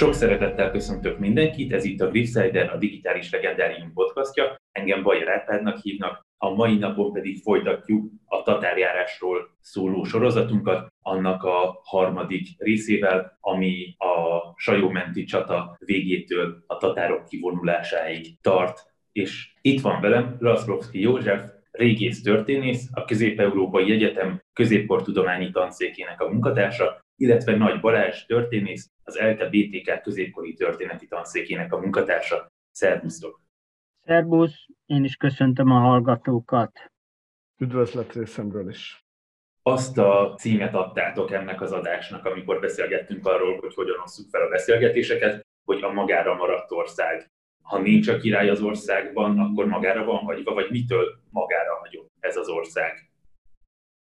Sok szeretettel köszöntök mindenkit, ez itt a Griffsider, a Digitális Legendárium podcastja. Engem Bajer Árpádnak hívnak, a mai napon pedig folytatjuk a tatárjárásról szóló sorozatunkat, annak a harmadik részével, ami a sajómenti csata végétől a tatárok kivonulásáig tart. És itt van velem Laszlovszki József, régész történész, a Közép-Európai Egyetem középkortudományi tanszékének a munkatársa, illetve Nagy Balázs történész, az ELTE BTK középkori történeti tanszékének a munkatársa. Szervusztok! Szervusz, én is köszöntöm a hallgatókat. Üdvözlet részemről is. Azt a címet adtátok ennek az adásnak, amikor beszélgettünk arról, hogy hogyan osszuk fel a beszélgetéseket, hogy a magára maradt ország. Ha nincs a király az országban, akkor magára van hagyva, vagy mitől magára hagyott ez az ország?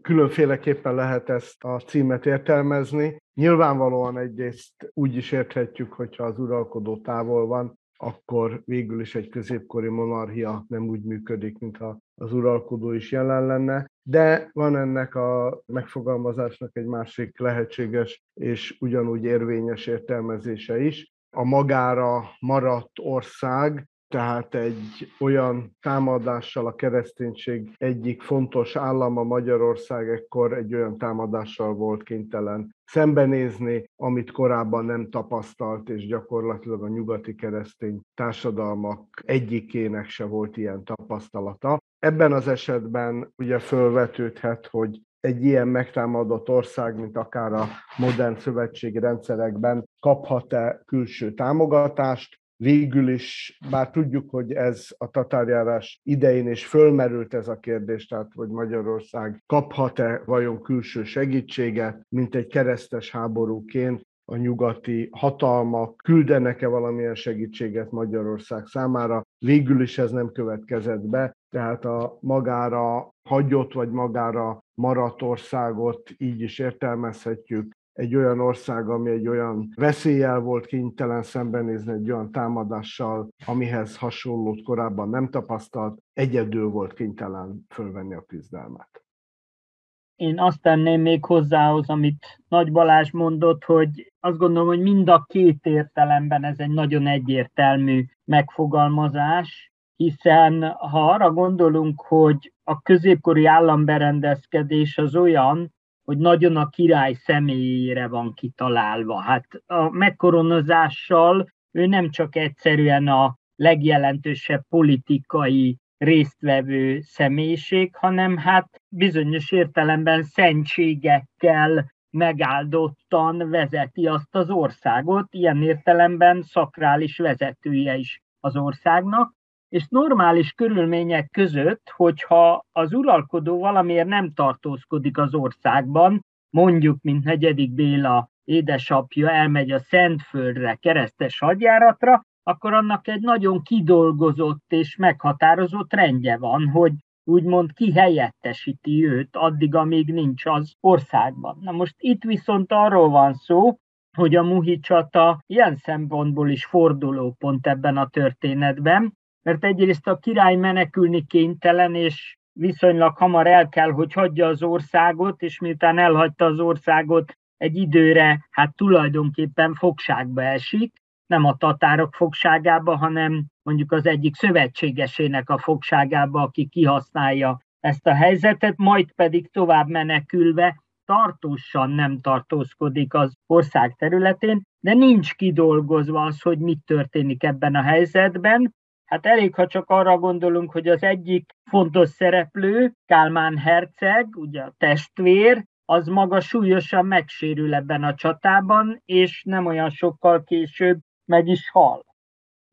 Különféleképpen lehet ezt a címet értelmezni. Nyilvánvalóan egyrészt úgy is érthetjük, hogyha az uralkodó távol van, akkor végül is egy középkori monarchia nem úgy működik, mintha az uralkodó is jelen lenne. De van ennek a megfogalmazásnak egy másik lehetséges és ugyanúgy érvényes értelmezése is. A magára maradt ország tehát egy olyan támadással a kereszténység egyik fontos állama Magyarország ekkor egy olyan támadással volt kénytelen szembenézni, amit korábban nem tapasztalt, és gyakorlatilag a nyugati keresztény társadalmak egyikének se volt ilyen tapasztalata. Ebben az esetben ugye fölvetődhet, hogy egy ilyen megtámadott ország, mint akár a modern szövetségi rendszerekben kaphat-e külső támogatást, végül is, bár tudjuk, hogy ez a tatárjárás idején is fölmerült ez a kérdés, tehát hogy Magyarország kaphat-e vajon külső segítséget, mint egy keresztes háborúként, a nyugati hatalmak küldenek-e valamilyen segítséget Magyarország számára. Végül is ez nem következett be, tehát a magára hagyott vagy magára maradt országot így is értelmezhetjük, egy olyan ország, ami egy olyan veszéllyel volt kénytelen szembenézni egy olyan támadással, amihez hasonlót korábban nem tapasztalt, egyedül volt kénytelen fölvenni a küzdelmet. Én azt tenném még hozzához, amit Nagy Balázs mondott, hogy azt gondolom, hogy mind a két értelemben ez egy nagyon egyértelmű megfogalmazás, hiszen ha arra gondolunk, hogy a középkori államberendezkedés az olyan, hogy nagyon a király személyére van kitalálva. Hát a megkoronozással ő nem csak egyszerűen a legjelentősebb politikai résztvevő személyiség, hanem hát bizonyos értelemben szentségekkel megáldottan vezeti azt az országot, ilyen értelemben szakrális vezetője is az országnak, és normális körülmények között, hogyha az uralkodó valamiért nem tartózkodik az országban, mondjuk, mint negyedik Béla édesapja elmegy a Szentföldre keresztes hadjáratra, akkor annak egy nagyon kidolgozott és meghatározott rendje van, hogy úgymond ki helyettesíti őt addig, amíg nincs az országban. Na most itt viszont arról van szó, hogy a Muhi csata ilyen szempontból is fordulópont ebben a történetben, mert egyrészt a király menekülni kénytelen, és viszonylag hamar el kell, hogy hagyja az országot, és miután elhagyta az országot, egy időre hát tulajdonképpen fogságba esik, nem a tatárok fogságába, hanem mondjuk az egyik szövetségesének a fogságába, aki kihasználja ezt a helyzetet, majd pedig tovább menekülve tartósan nem tartózkodik az ország területén, de nincs kidolgozva az, hogy mit történik ebben a helyzetben, Hát elég, ha csak arra gondolunk, hogy az egyik fontos szereplő, Kálmán herceg, ugye a testvér, az maga súlyosan megsérül ebben a csatában, és nem olyan sokkal később meg is hal.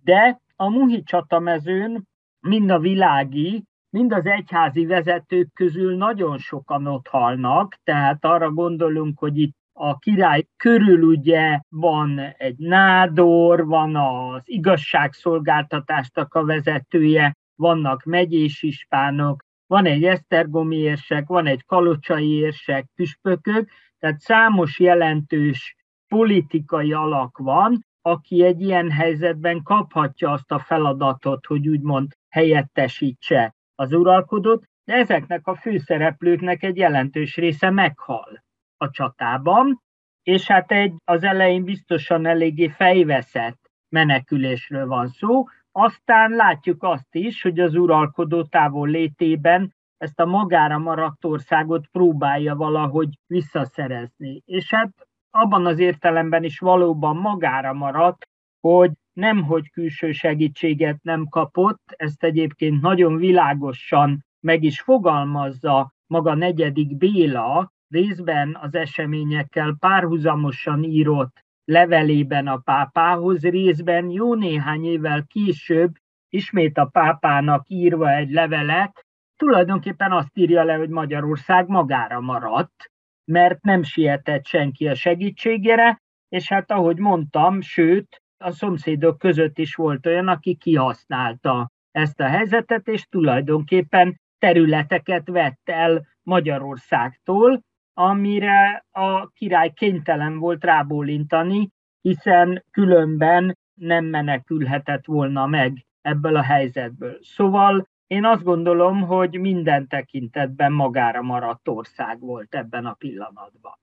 De a Muhi csatamezőn mind a világi, mind az egyházi vezetők közül nagyon sokan ott halnak, tehát arra gondolunk, hogy itt a király körül ugye van egy nádor, van az igazságszolgáltatásnak a vezetője, vannak megyés ispánok, van egy esztergomi érsek, van egy kalocsai érsek, püspökök, tehát számos jelentős politikai alak van, aki egy ilyen helyzetben kaphatja azt a feladatot, hogy úgymond helyettesítse az uralkodót, de ezeknek a főszereplőknek egy jelentős része meghal a csatában, és hát egy az elején biztosan eléggé fejveszett menekülésről van szó, aztán látjuk azt is, hogy az uralkodó távol létében ezt a magára maradt országot próbálja valahogy visszaszerezni. És hát abban az értelemben is valóban magára maradt, hogy nem, hogy külső segítséget nem kapott, ezt egyébként nagyon világosan meg is fogalmazza maga negyedik Béla, részben az eseményekkel párhuzamosan írott levelében a pápához, részben jó néhány évvel később ismét a pápának írva egy levelet, tulajdonképpen azt írja le, hogy Magyarország magára maradt, mert nem sietett senki a segítségére, és hát ahogy mondtam, sőt, a szomszédok között is volt olyan, aki kihasználta ezt a helyzetet, és tulajdonképpen területeket vett el Magyarországtól, amire a király kénytelen volt rábólintani, hiszen különben nem menekülhetett volna meg ebből a helyzetből. Szóval én azt gondolom, hogy minden tekintetben magára maradt ország volt ebben a pillanatban.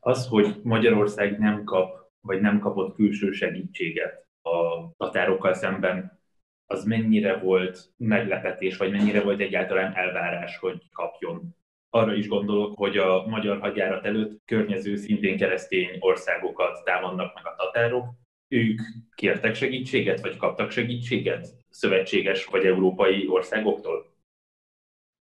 Az, hogy Magyarország nem kap, vagy nem kapott külső segítséget a tatárokkal szemben, az mennyire volt meglepetés, vagy mennyire volt egyáltalán elvárás, hogy kapjon arra is gondolok, hogy a magyar hadjárat előtt környező szintén keresztény országokat támadnak meg a tatárok. Ők kértek segítséget, vagy kaptak segítséget szövetséges vagy európai országoktól?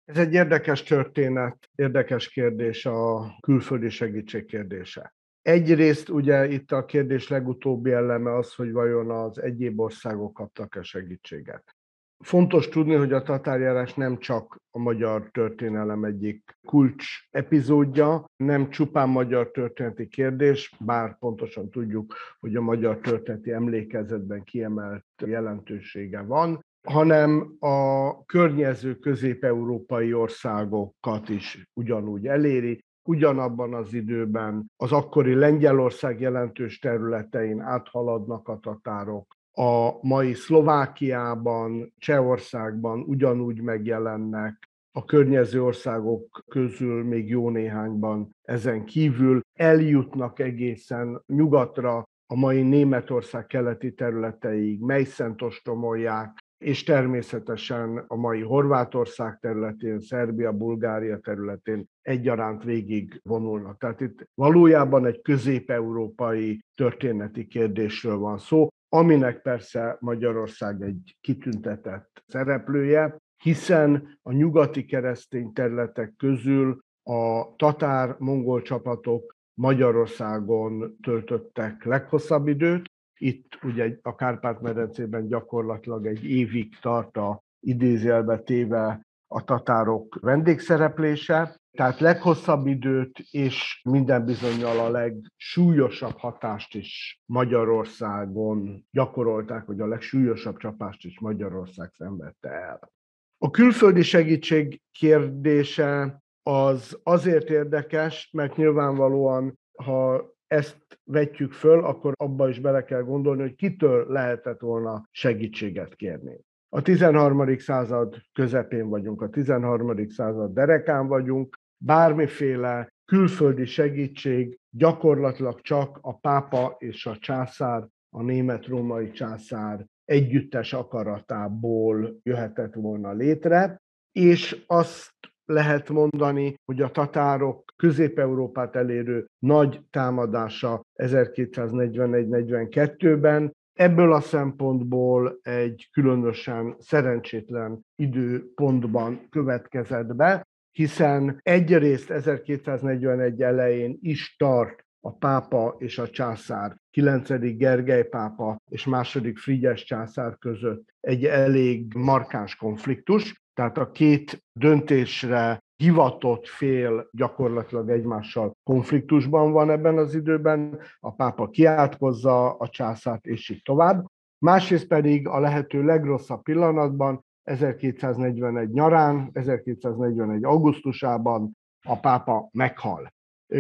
Ez egy érdekes történet, érdekes kérdés a külföldi segítség kérdése. Egyrészt ugye itt a kérdés legutóbbi eleme az, hogy vajon az egyéb országok kaptak-e segítséget. Fontos tudni, hogy a tatárjárás nem csak a magyar történelem egyik kulcs epizódja, nem csupán magyar történeti kérdés, bár pontosan tudjuk, hogy a magyar történeti emlékezetben kiemelt jelentősége van, hanem a környező közép-európai országokat is ugyanúgy eléri, ugyanabban az időben az akkori Lengyelország jelentős területein áthaladnak a tatárok, a mai Szlovákiában, Csehországban ugyanúgy megjelennek, a környező országok közül még jó néhányban ezen kívül eljutnak egészen nyugatra, a mai Németország keleti területeig, Meiszent ostromolják, és természetesen a mai Horvátország területén, Szerbia, Bulgária területén egyaránt végig vonulnak. Tehát itt valójában egy közép-európai történeti kérdésről van szó, aminek persze Magyarország egy kitüntetett szereplője, hiszen a nyugati keresztény területek közül a tatár-mongol csapatok Magyarországon töltöttek leghosszabb időt. Itt ugye a Kárpát-medencében gyakorlatilag egy évig tart a idézélbe téve a tatárok vendégszereplése, tehát leghosszabb időt és minden bizonyal a legsúlyosabb hatást is Magyarországon gyakorolták, hogy a legsúlyosabb csapást is Magyarország szenvedte el. A külföldi segítség kérdése az azért érdekes, mert nyilvánvalóan, ha ezt vetjük föl, akkor abba is bele kell gondolni, hogy kitől lehetett volna segítséget kérni. A 13. század közepén vagyunk, a 13. század derekán vagyunk, bármiféle külföldi segítség gyakorlatilag csak a pápa és a császár, a német-római császár együttes akaratából jöhetett volna létre, és azt lehet mondani, hogy a tatárok Közép-Európát elérő nagy támadása 1241-42-ben ebből a szempontból egy különösen szerencsétlen időpontban következett be, hiszen egyrészt 1241 elején is tart a pápa és a császár, 9. Gergely pápa és második Frigyes császár között egy elég markáns konfliktus, tehát a két döntésre hivatott fél gyakorlatilag egymással konfliktusban van ebben az időben, a pápa kiátkozza a császárt, és így tovább. Másrészt pedig a lehető legrosszabb pillanatban 1241 nyarán, 1241 augusztusában a pápa meghal.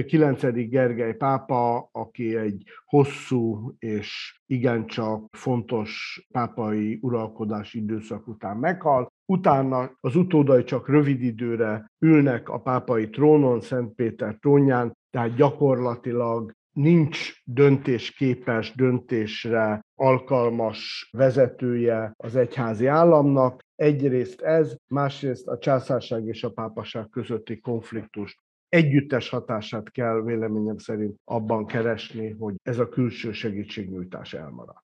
9. Gergely pápa, aki egy hosszú és igencsak fontos pápai uralkodási időszak után meghal, utána az utódai csak rövid időre ülnek a pápai trónon, Szent Péter trónján, tehát gyakorlatilag nincs döntésképes, döntésre alkalmas vezetője az egyházi államnak. Egyrészt ez, másrészt a császárság és a pápaság közötti konfliktus együttes hatását kell véleményem szerint abban keresni, hogy ez a külső segítségnyújtás elmarad.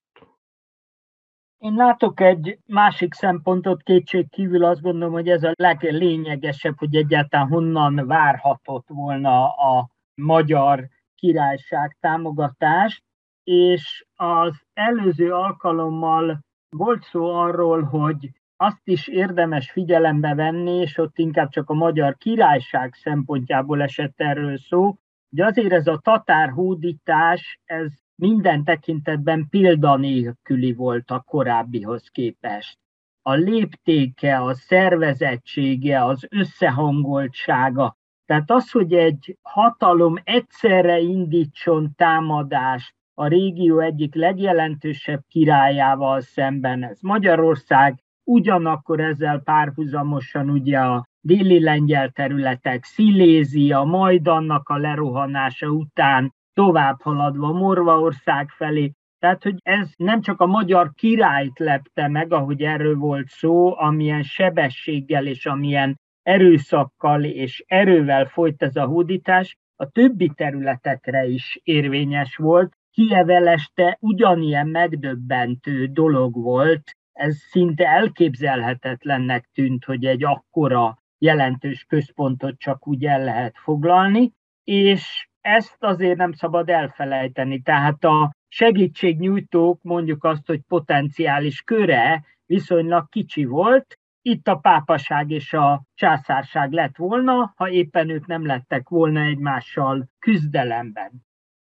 Én látok egy másik szempontot, kétség kívül azt gondolom, hogy ez a leglényegesebb, hogy egyáltalán honnan várhatott volna a magyar királyság támogatást, és az előző alkalommal volt szó arról, hogy azt is érdemes figyelembe venni, és ott inkább csak a magyar királyság szempontjából esett erről szó, hogy azért ez a tatár hódítás, ez minden tekintetben példanélküli volt a korábbihoz képest. A léptéke, a szervezettsége, az összehangoltsága, tehát az, hogy egy hatalom egyszerre indítson támadást a régió egyik legjelentősebb királyával szemben, ez Magyarország, ugyanakkor ezzel párhuzamosan ugye a déli lengyel területek, Szilézia, majd annak a lerohanása után tovább haladva Morvaország felé. Tehát, hogy ez nem csak a magyar királyt lepte meg, ahogy erről volt szó, amilyen sebességgel és amilyen erőszakkal és erővel folyt ez a hódítás, a többi területekre is érvényes volt. Kieveleste ugyanilyen megdöbbentő dolog volt, ez szinte elképzelhetetlennek tűnt, hogy egy akkora jelentős központot csak úgy el lehet foglalni, és ezt azért nem szabad elfelejteni. Tehát a segítségnyújtók mondjuk azt, hogy potenciális köre viszonylag kicsi volt, itt a pápaság és a császárság lett volna, ha éppen ők nem lettek volna egymással küzdelemben.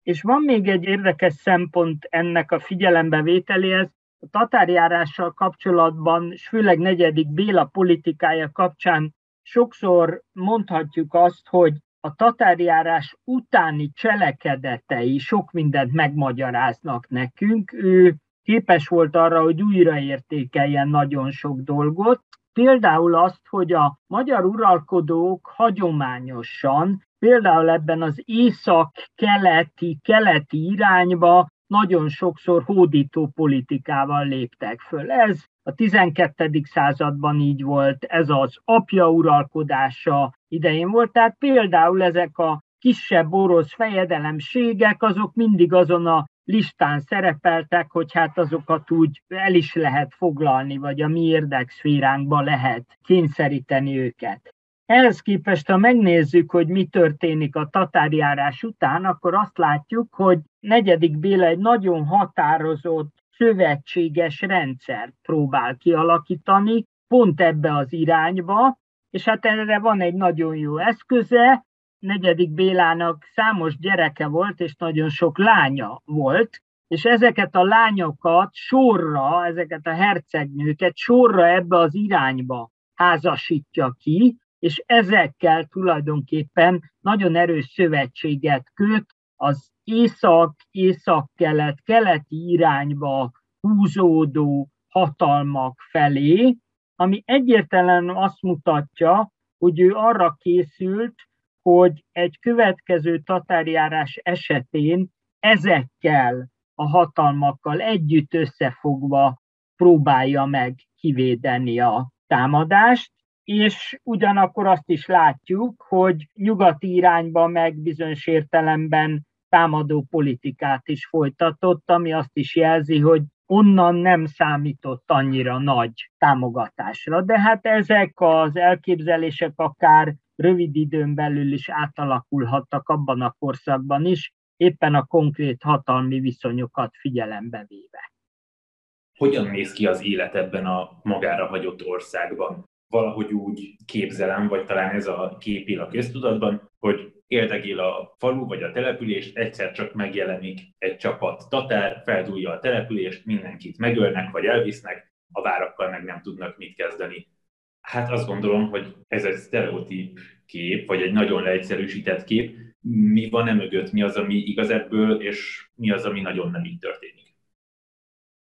És van még egy érdekes szempont ennek a figyelembevételéhez, a tatárjárással kapcsolatban, és főleg negyedik Béla politikája kapcsán sokszor mondhatjuk azt, hogy a tatárjárás utáni cselekedetei sok mindent megmagyaráznak nekünk. Ő képes volt arra, hogy újraértékeljen nagyon sok dolgot, Például azt, hogy a magyar uralkodók hagyományosan, például ebben az észak-keleti, keleti irányba nagyon sokszor hódító politikával léptek föl. Ez a 12. században így volt, ez az apja uralkodása idején volt, tehát például ezek a kisebb orosz fejedelemségek, azok mindig azon a listán szerepeltek, hogy hát azokat úgy el is lehet foglalni, vagy a mi érdekszféránkba lehet kényszeríteni őket. Ehhez képest, ha megnézzük, hogy mi történik a tatárjárás után, akkor azt látjuk, hogy negyedik Béla egy nagyon határozott szövetséges rendszert próbál kialakítani, pont ebbe az irányba, és hát erre van egy nagyon jó eszköze, negyedik Bélának számos gyereke volt, és nagyon sok lánya volt, és ezeket a lányokat sorra, ezeket a hercegnőket sorra ebbe az irányba házasítja ki, és ezekkel tulajdonképpen nagyon erős szövetséget köt az észak, észak-kelet, keleti irányba húzódó hatalmak felé, ami egyértelműen azt mutatja, hogy ő arra készült, hogy egy következő tatárjárás esetén ezekkel a hatalmakkal együtt összefogva próbálja meg kivédeni a támadást, és ugyanakkor azt is látjuk, hogy nyugati irányba meg bizonyos értelemben támadó politikát is folytatott, ami azt is jelzi, hogy onnan nem számított annyira nagy támogatásra. De hát ezek az elképzelések akár rövid időn belül is átalakulhattak abban a korszakban is, éppen a konkrét hatalmi viszonyokat figyelembe véve. Hogyan néz ki az élet ebben a magára hagyott országban? Valahogy úgy képzelem, vagy talán ez a kép él a köztudatban, hogy érdegél a falu vagy a település, egyszer csak megjelenik egy csapat tatár, feldúlja a települést, mindenkit megölnek vagy elvisznek, a várakkal meg nem tudnak mit kezdeni. Hát azt gondolom, hogy ez egy sztereotíp kép, vagy egy nagyon leegyszerűsített kép. Mi van e mögött, mi az, ami igaz ebből, és mi az, ami nagyon nem így történik?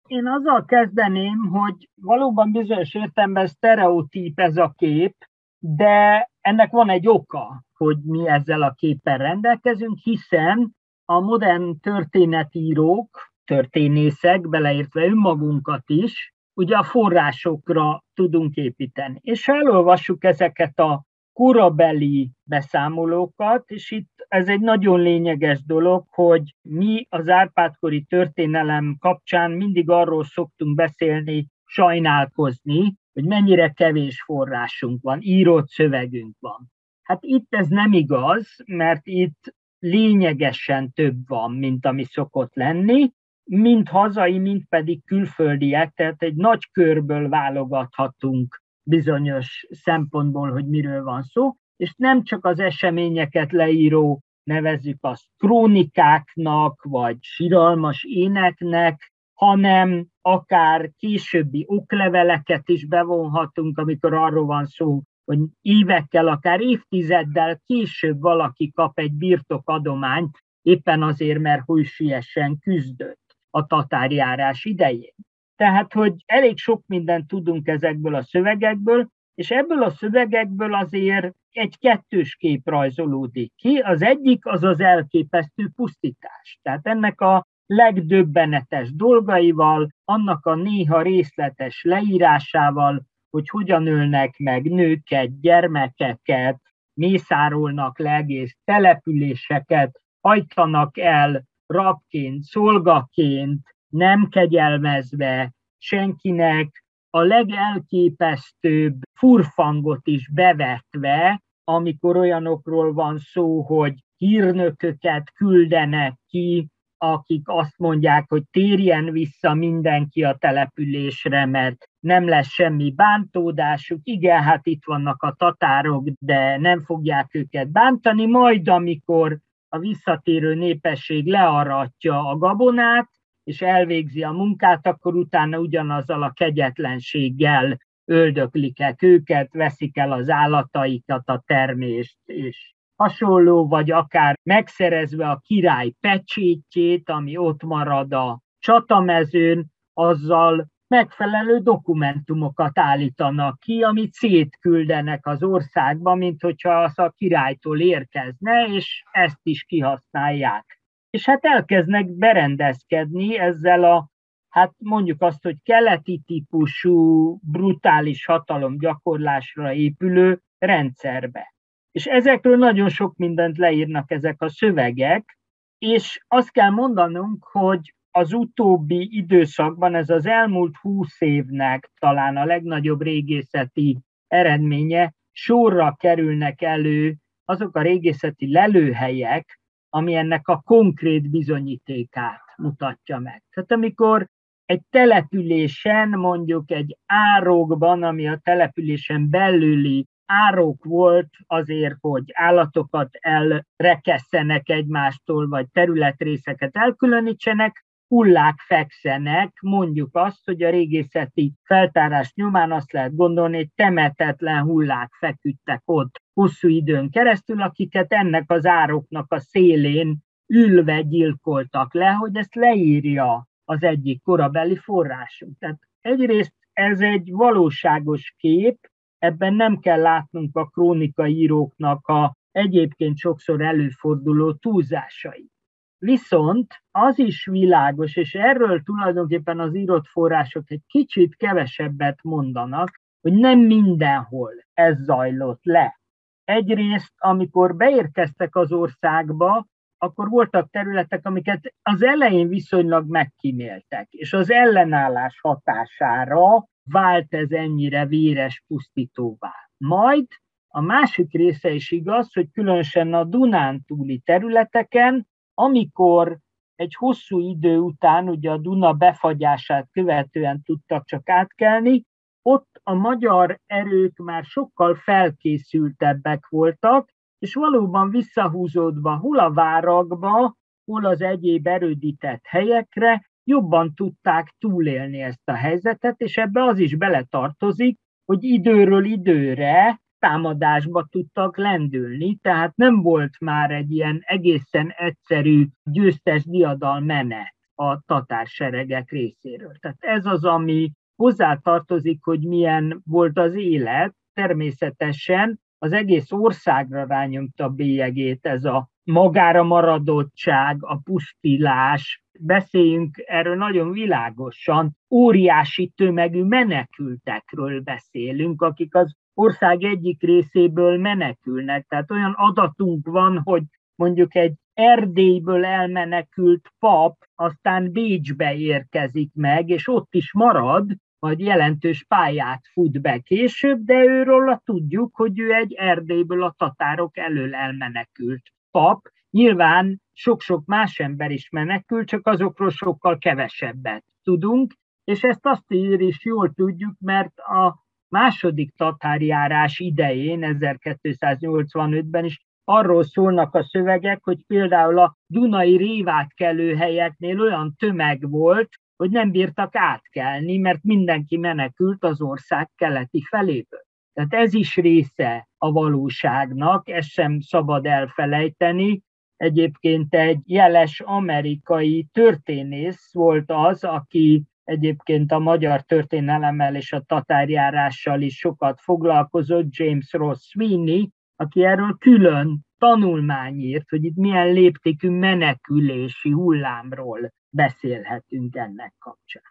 Én azzal kezdeném, hogy valóban bizonyos értelemben sztereotíp ez a kép, de ennek van egy oka, hogy mi ezzel a képpel rendelkezünk, hiszen a modern történetírók, történészek, beleértve önmagunkat is, ugye a forrásokra tudunk építeni. És ha elolvassuk ezeket a korabeli beszámolókat, és itt ez egy nagyon lényeges dolog, hogy mi az Árpádkori történelem kapcsán mindig arról szoktunk beszélni, sajnálkozni, hogy mennyire kevés forrásunk van, írott szövegünk van. Hát itt ez nem igaz, mert itt lényegesen több van, mint ami szokott lenni, mind hazai, mind pedig külföldiek, tehát egy nagy körből válogathatunk bizonyos szempontból, hogy miről van szó, és nem csak az eseményeket leíró nevezzük azt krónikáknak, vagy siralmas éneknek, hanem akár későbbi okleveleket is bevonhatunk, amikor arról van szó, hogy évekkel, akár évtizeddel később valaki kap egy birtokadományt, éppen azért, mert hősiesen küzdött a tatárjárás idején. Tehát, hogy elég sok mindent tudunk ezekből a szövegekből, és ebből a szövegekből azért egy kettős kép rajzolódik ki. Az egyik az az elképesztő pusztítás. Tehát ennek a legdöbbenetes dolgaival, annak a néha részletes leírásával, hogy hogyan ölnek meg nőket, gyermekeket, mészárolnak le egész településeket, hajtanak el rabként, szolgaként, nem kegyelmezve senkinek, a legelképesztőbb furfangot is bevetve, amikor olyanokról van szó, hogy hírnököket küldenek ki, akik azt mondják, hogy térjen vissza mindenki a településre, mert nem lesz semmi bántódásuk. Igen, hát itt vannak a tatárok, de nem fogják őket bántani. Majd, amikor a visszatérő népesség learatja a gabonát, és elvégzi a munkát, akkor utána ugyanazzal a kegyetlenséggel öldöklik őket, veszik el az állataikat, a termést, és hasonló, vagy akár megszerezve a király pecsétjét, ami ott marad a csatamezőn, azzal megfelelő dokumentumokat állítanak ki, amit szétküldenek az országba, mint hogyha az a királytól érkezne, és ezt is kihasználják és hát elkezdnek berendezkedni ezzel a, hát mondjuk azt, hogy keleti típusú brutális hatalom gyakorlásra épülő rendszerbe. És ezekről nagyon sok mindent leírnak ezek a szövegek, és azt kell mondanunk, hogy az utóbbi időszakban ez az elmúlt húsz évnek talán a legnagyobb régészeti eredménye, sorra kerülnek elő azok a régészeti lelőhelyek, ami ennek a konkrét bizonyítékát mutatja meg. Tehát amikor egy településen, mondjuk egy árokban, ami a településen belüli árok volt azért, hogy állatokat elrekesszenek egymástól, vagy területrészeket elkülönítsenek, hullák fekszenek, mondjuk azt, hogy a régészeti feltárás nyomán azt lehet gondolni, hogy temetetlen hullák feküdtek ott hosszú időn keresztül, akiket ennek az ároknak a szélén ülve gyilkoltak le, hogy ezt leírja az egyik korabeli forrásunk. Tehát egyrészt ez egy valóságos kép, ebben nem kell látnunk a krónikaíróknak a egyébként sokszor előforduló túlzásait. Viszont az is világos, és erről tulajdonképpen az írott források egy kicsit kevesebbet mondanak, hogy nem mindenhol ez zajlott le. Egyrészt, amikor beérkeztek az országba, akkor voltak területek, amiket az elején viszonylag megkíméltek, és az ellenállás hatására vált ez ennyire véres pusztítóvá. Majd a másik része is igaz, hogy különösen a Dunán túli területeken amikor egy hosszú idő után, ugye a Duna befagyását követően tudtak csak átkelni, ott a magyar erők már sokkal felkészültebbek voltak, és valóban visszahúzódva hol a várakba, hol az egyéb erődített helyekre jobban tudták túlélni ezt a helyzetet, és ebbe az is beletartozik, hogy időről időre támadásba tudtak lendülni, tehát nem volt már egy ilyen egészen egyszerű győztes diadal menet. a tatárseregek részéről. Tehát ez az, ami hozzátartozik, hogy milyen volt az élet, természetesen az egész országra rányomta bélyegét ez a magára maradottság, a pusztilás. Beszéljünk erről nagyon világosan, óriási tömegű menekültekről beszélünk, akik az ország egyik részéből menekülnek. Tehát olyan adatunk van, hogy mondjuk egy Erdélyből elmenekült pap aztán Bécsbe érkezik meg, és ott is marad, vagy jelentős pályát fut be később, de őről tudjuk, hogy ő egy Erdélyből a tatárok elől elmenekült pap. Nyilván sok-sok más ember is menekült, csak azokról sokkal kevesebbet tudunk, és ezt azt is jól tudjuk, mert a második tatárjárás idején, 1285-ben is arról szólnak a szövegek, hogy például a Dunai révátkelő helyeknél olyan tömeg volt, hogy nem bírtak átkelni, mert mindenki menekült az ország keleti feléből. Tehát ez is része a valóságnak, ezt sem szabad elfelejteni. Egyébként egy jeles amerikai történész volt az, aki egyébként a magyar történelemmel és a tatárjárással is sokat foglalkozott, James Ross Sweeney, aki erről külön tanulmány írt, hogy itt milyen léptékű menekülési hullámról beszélhetünk ennek kapcsán.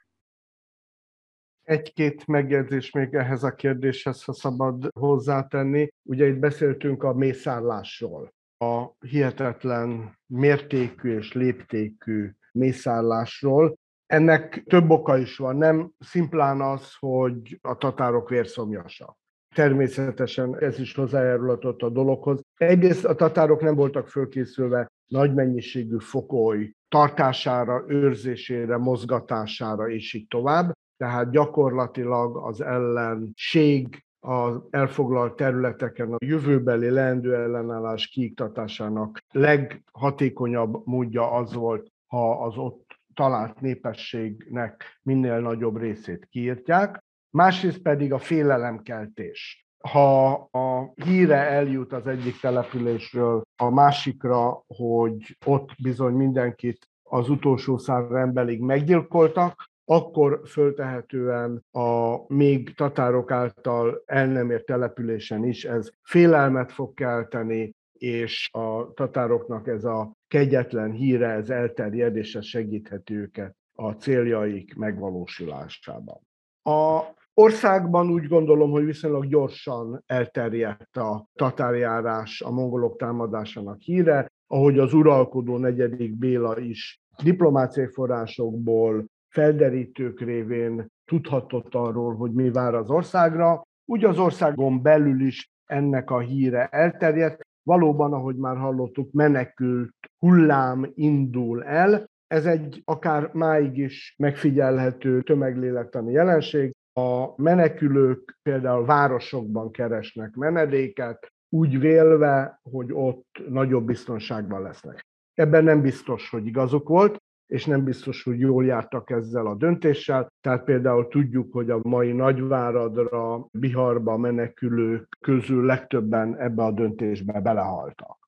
Egy-két megjegyzés még ehhez a kérdéshez, ha szabad hozzátenni. Ugye itt beszéltünk a mészárlásról, a hihetetlen mértékű és léptékű mészárlásról. Ennek több oka is van, nem szimplán az, hogy a tatárok vérszomjasak. Természetesen ez is hozzájárulatott a dologhoz. Egyrészt a tatárok nem voltak fölkészülve nagy mennyiségű fokoly tartására, őrzésére, mozgatására, és így tovább. Tehát gyakorlatilag az ellenség az elfoglalt területeken a jövőbeli leendő ellenállás kiiktatásának leghatékonyabb módja az volt, ha az ott talált népességnek minél nagyobb részét kiírtják másrészt pedig a félelemkeltés. Ha a híre eljut az egyik településről a másikra, hogy ott bizony mindenkit az utolsó szár emberig meggyilkoltak, akkor föltehetően a még tatárok által el nem ért településen is ez félelmet fog kelteni, és a tatároknak ez a kegyetlen híre, ez elterjed, és ez segítheti őket a céljaik megvalósulásában. A Országban úgy gondolom, hogy viszonylag gyorsan elterjedt a tatárjárás, a mongolok támadásának híre, ahogy az uralkodó negyedik Béla is diplomáciai forrásokból, felderítők révén tudhatott arról, hogy mi vár az országra. Úgy az országon belül is ennek a híre elterjedt. Valóban, ahogy már hallottuk, menekült hullám indul el. Ez egy akár máig is megfigyelhető tömeglélektani jelenség. A menekülők például városokban keresnek menedéket, úgy vélve, hogy ott nagyobb biztonságban lesznek. Ebben nem biztos, hogy igazuk volt, és nem biztos, hogy jól jártak ezzel a döntéssel. Tehát például tudjuk, hogy a mai Nagyváradra, Biharba menekülők közül legtöbben ebbe a döntésbe belehaltak.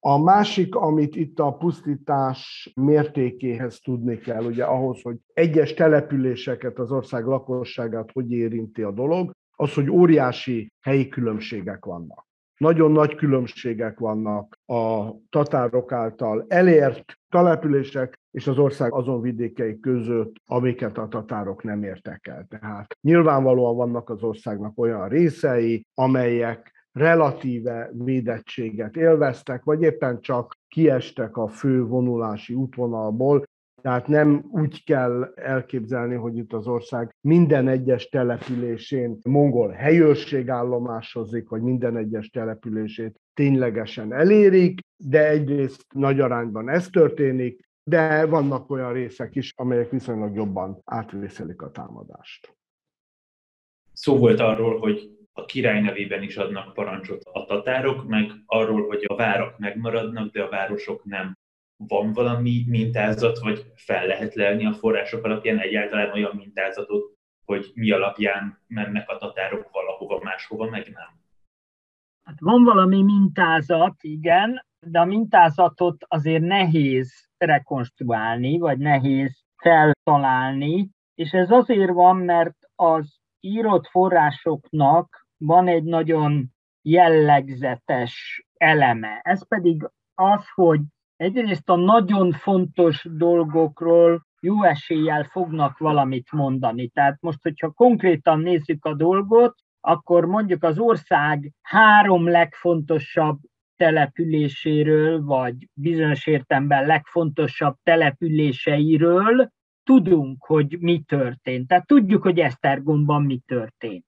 A másik, amit itt a pusztítás mértékéhez tudni kell, ugye ahhoz, hogy egyes településeket, az ország lakosságát hogy érinti a dolog, az, hogy óriási helyi különbségek vannak. Nagyon nagy különbségek vannak a tatárok által elért települések és az ország azon vidékei között, amiket a tatárok nem értek el. Tehát nyilvánvalóan vannak az országnak olyan részei, amelyek relatíve védettséget élveztek, vagy éppen csak kiestek a fő vonulási útvonalból, tehát nem úgy kell elképzelni, hogy itt az ország minden egyes településén mongol helyőrség állomásozik, vagy minden egyes települését ténylegesen elérik, de egyrészt nagy arányban ez történik, de vannak olyan részek is, amelyek viszonylag jobban átvészelik a támadást. Szó volt arról, hogy a király nevében is adnak parancsot a tatárok, meg arról, hogy a várak megmaradnak, de a városok nem. Van valami mintázat, vagy fel lehet lelni a források alapján egyáltalán olyan mintázatot, hogy mi alapján mennek a tatárok valahova máshova, meg nem? Hát van valami mintázat, igen. de a mintázatot azért nehéz rekonstruálni, vagy nehéz feltalálni, és ez azért van, mert az írott forrásoknak van egy nagyon jellegzetes eleme. Ez pedig az, hogy egyrészt a nagyon fontos dolgokról jó eséllyel fognak valamit mondani. Tehát most, hogyha konkrétan nézzük a dolgot, akkor mondjuk az ország három legfontosabb településéről, vagy bizonyos értemben legfontosabb településeiről tudunk, hogy mi történt. Tehát tudjuk, hogy Esztergomban mi történt.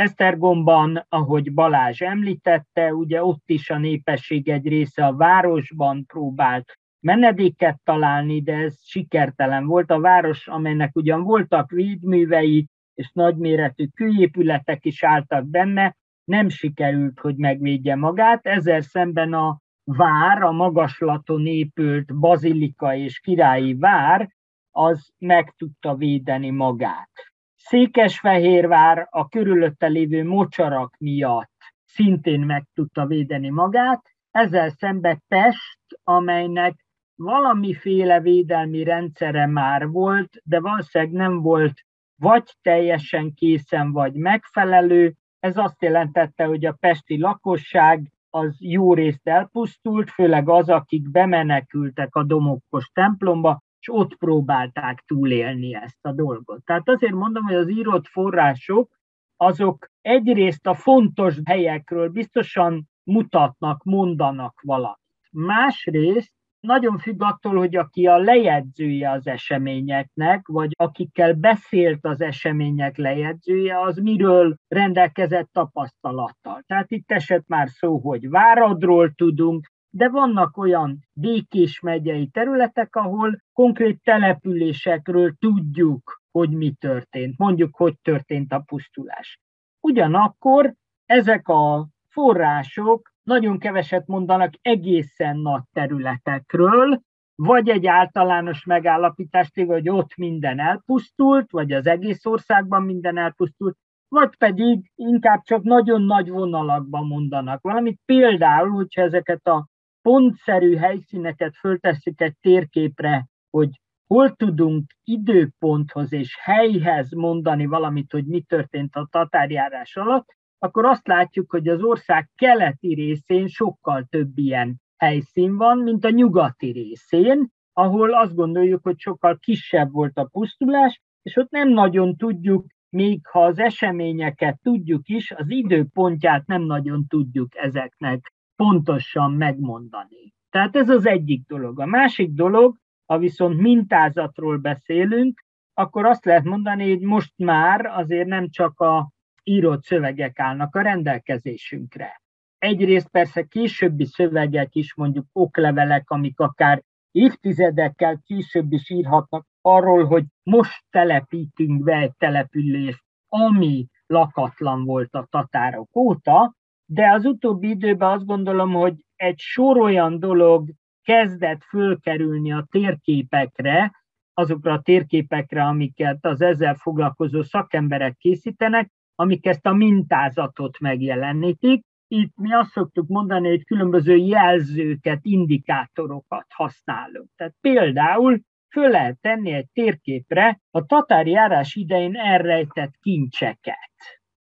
Esztergomban, ahogy Balázs említette, ugye ott is a népesség egy része a városban próbált menedéket találni, de ez sikertelen volt. A város, amelynek ugyan voltak védművei, és nagyméretű kőépületek is álltak benne, nem sikerült, hogy megvédje magát. Ezzel szemben a vár, a magaslaton épült bazilika és királyi vár, az meg tudta védeni magát. Székesfehérvár a körülötte lévő mocsarak miatt szintén meg tudta védeni magát, ezzel szemben Pest, amelynek valamiféle védelmi rendszere már volt, de valószínűleg nem volt vagy teljesen készen, vagy megfelelő. Ez azt jelentette, hogy a pesti lakosság az jó részt elpusztult, főleg az, akik bemenekültek a domokkos templomba, és ott próbálták túlélni ezt a dolgot. Tehát azért mondom, hogy az írott források, azok egyrészt a fontos helyekről biztosan mutatnak, mondanak valamit. Másrészt nagyon függ attól, hogy aki a lejegyzője az eseményeknek, vagy akikkel beszélt az események lejegyzője, az miről rendelkezett tapasztalattal. Tehát itt esett már szó, hogy Váradról tudunk, de vannak olyan békés megyei területek, ahol konkrét településekről tudjuk, hogy mi történt, mondjuk, hogy történt a pusztulás. Ugyanakkor ezek a források nagyon keveset mondanak egészen nagy területekről, vagy egy általános megállapítást, hogy ott minden elpusztult, vagy az egész országban minden elpusztult, vagy pedig inkább csak nagyon nagy vonalakban mondanak valamit. Például, hogyha ezeket a pontszerű helyszíneket föltesszük egy térképre, hogy hol tudunk időponthoz és helyhez mondani valamit, hogy mi történt a tatárjárás alatt, akkor azt látjuk, hogy az ország keleti részén sokkal több ilyen helyszín van, mint a nyugati részén, ahol azt gondoljuk, hogy sokkal kisebb volt a pusztulás, és ott nem nagyon tudjuk, még ha az eseményeket tudjuk is, az időpontját nem nagyon tudjuk ezeknek pontosan megmondani. Tehát ez az egyik dolog. A másik dolog, ha viszont mintázatról beszélünk, akkor azt lehet mondani, hogy most már azért nem csak a írott szövegek állnak a rendelkezésünkre. Egyrészt persze későbbi szövegek is, mondjuk oklevelek, amik akár évtizedekkel később is írhatnak arról, hogy most telepítünk be egy települést, ami lakatlan volt a tatárok óta, de az utóbbi időben azt gondolom, hogy egy sor olyan dolog kezdett fölkerülni a térképekre, azokra a térképekre, amiket az ezzel foglalkozó szakemberek készítenek, amik ezt a mintázatot megjelenítik. Itt mi azt szoktuk mondani, hogy különböző jelzőket, indikátorokat használunk. Tehát például föl lehet tenni egy térképre a tatári járás idején elrejtett kincseket.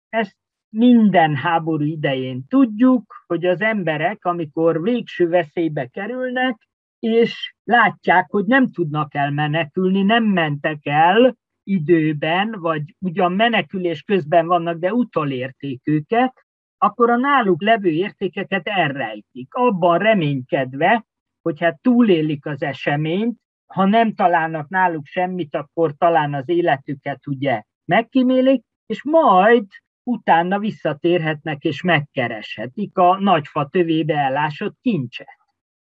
Ezt minden háború idején tudjuk, hogy az emberek, amikor végső veszélybe kerülnek, és látják, hogy nem tudnak elmenekülni, nem mentek el időben, vagy ugyan menekülés közben vannak, de utolérték őket, akkor a náluk levő értékeket elrejtik, abban reménykedve, hogy hát túlélik az eseményt, ha nem találnak náluk semmit, akkor talán az életüket ugye megkímélik, és majd utána visszatérhetnek és megkereshetik a nagyfa tövébe ellásott kincset.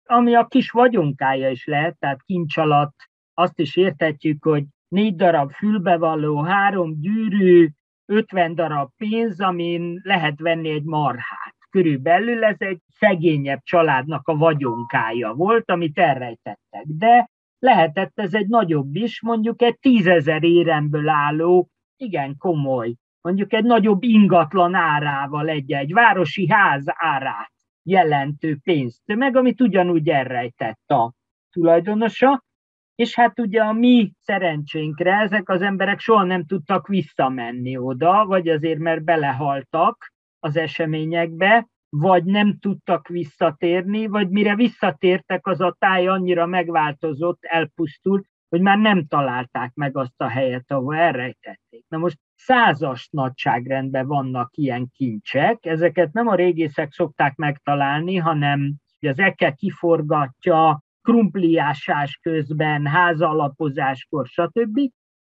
Ami a kis vagyonkája is lehet, tehát kincs alatt azt is értetjük, hogy négy darab fülbevalló, három gyűrű, 50 darab pénz, amin lehet venni egy marhát. Körülbelül ez egy szegényebb családnak a vagyonkája volt, amit elrejtettek. De lehetett ez egy nagyobb is, mondjuk egy tízezer éremből álló, igen komoly mondjuk egy nagyobb ingatlan árával egy, egy városi ház árát jelentő pénztömeg, amit ugyanúgy elrejtett a tulajdonosa, és hát ugye a mi szerencsénkre ezek az emberek soha nem tudtak visszamenni oda, vagy azért mert belehaltak az eseményekbe, vagy nem tudtak visszatérni, vagy mire visszatértek, az a táj annyira megváltozott, elpusztult, hogy már nem találták meg azt a helyet, ahol elrejtették. Na most százas nagyságrendben vannak ilyen kincsek, ezeket nem a régészek szokták megtalálni, hanem az eke kiforgatja, krumpliásás közben, házalapozáskor, stb.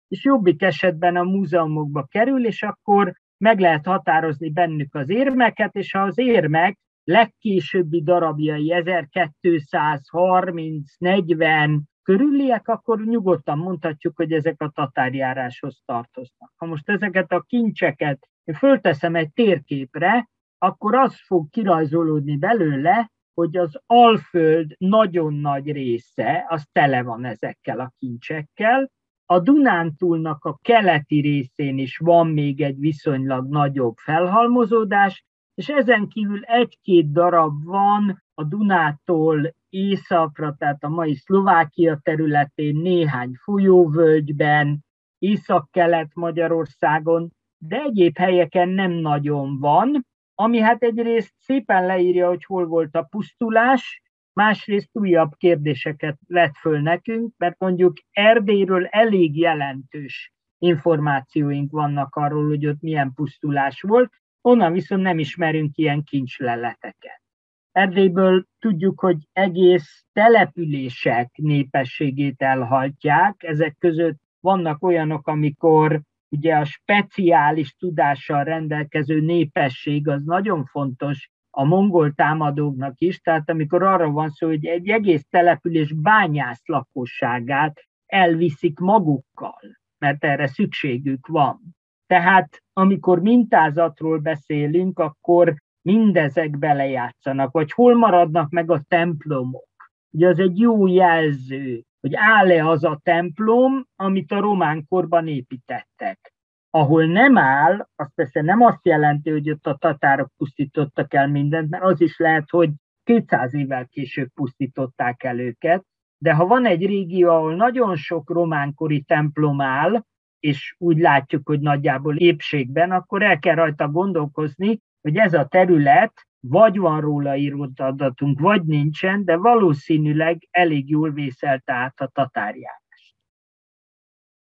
És jobbik esetben a múzeumokba kerül, és akkor meg lehet határozni bennük az érmeket, és ha az érmek legkésőbbi darabjai 1230-40 körüliek, akkor nyugodtan mondhatjuk, hogy ezek a tatárjáráshoz tartoznak. Ha most ezeket a kincseket én fölteszem egy térképre, akkor az fog kirajzolódni belőle, hogy az Alföld nagyon nagy része, az tele van ezekkel a kincsekkel. A Dunántúlnak a keleti részén is van még egy viszonylag nagyobb felhalmozódás, és ezen kívül egy-két darab van a Dunától északra, tehát a mai Szlovákia területén, néhány folyóvölgyben, észak-kelet Magyarországon, de egyéb helyeken nem nagyon van, ami hát egyrészt szépen leírja, hogy hol volt a pusztulás, másrészt újabb kérdéseket vett föl nekünk, mert mondjuk Erdélyről elég jelentős információink vannak arról, hogy ott milyen pusztulás volt, onnan viszont nem ismerünk ilyen kincsleleteket. Erdélyből tudjuk, hogy egész települések népességét elhajtják, ezek között vannak olyanok, amikor ugye a speciális tudással rendelkező népesség az nagyon fontos a mongol támadóknak is, tehát amikor arra van szó, hogy egy egész település bányász lakosságát elviszik magukkal, mert erre szükségük van. Tehát amikor mintázatról beszélünk, akkor mindezek belejátszanak, vagy hol maradnak meg a templomok. Ugye az egy jó jelző, hogy áll-e az a templom, amit a román korban építettek. Ahol nem áll, az persze nem azt jelenti, hogy ott a tatárok pusztítottak el mindent, mert az is lehet, hogy 200 évvel később pusztították el őket, de ha van egy régió, ahol nagyon sok románkori templom áll, és úgy látjuk, hogy nagyjából épségben, akkor el kell rajta gondolkozni, hogy ez a terület vagy van róla írott adatunk, vagy nincsen, de valószínűleg elég jól vészelte át a tatárjárást.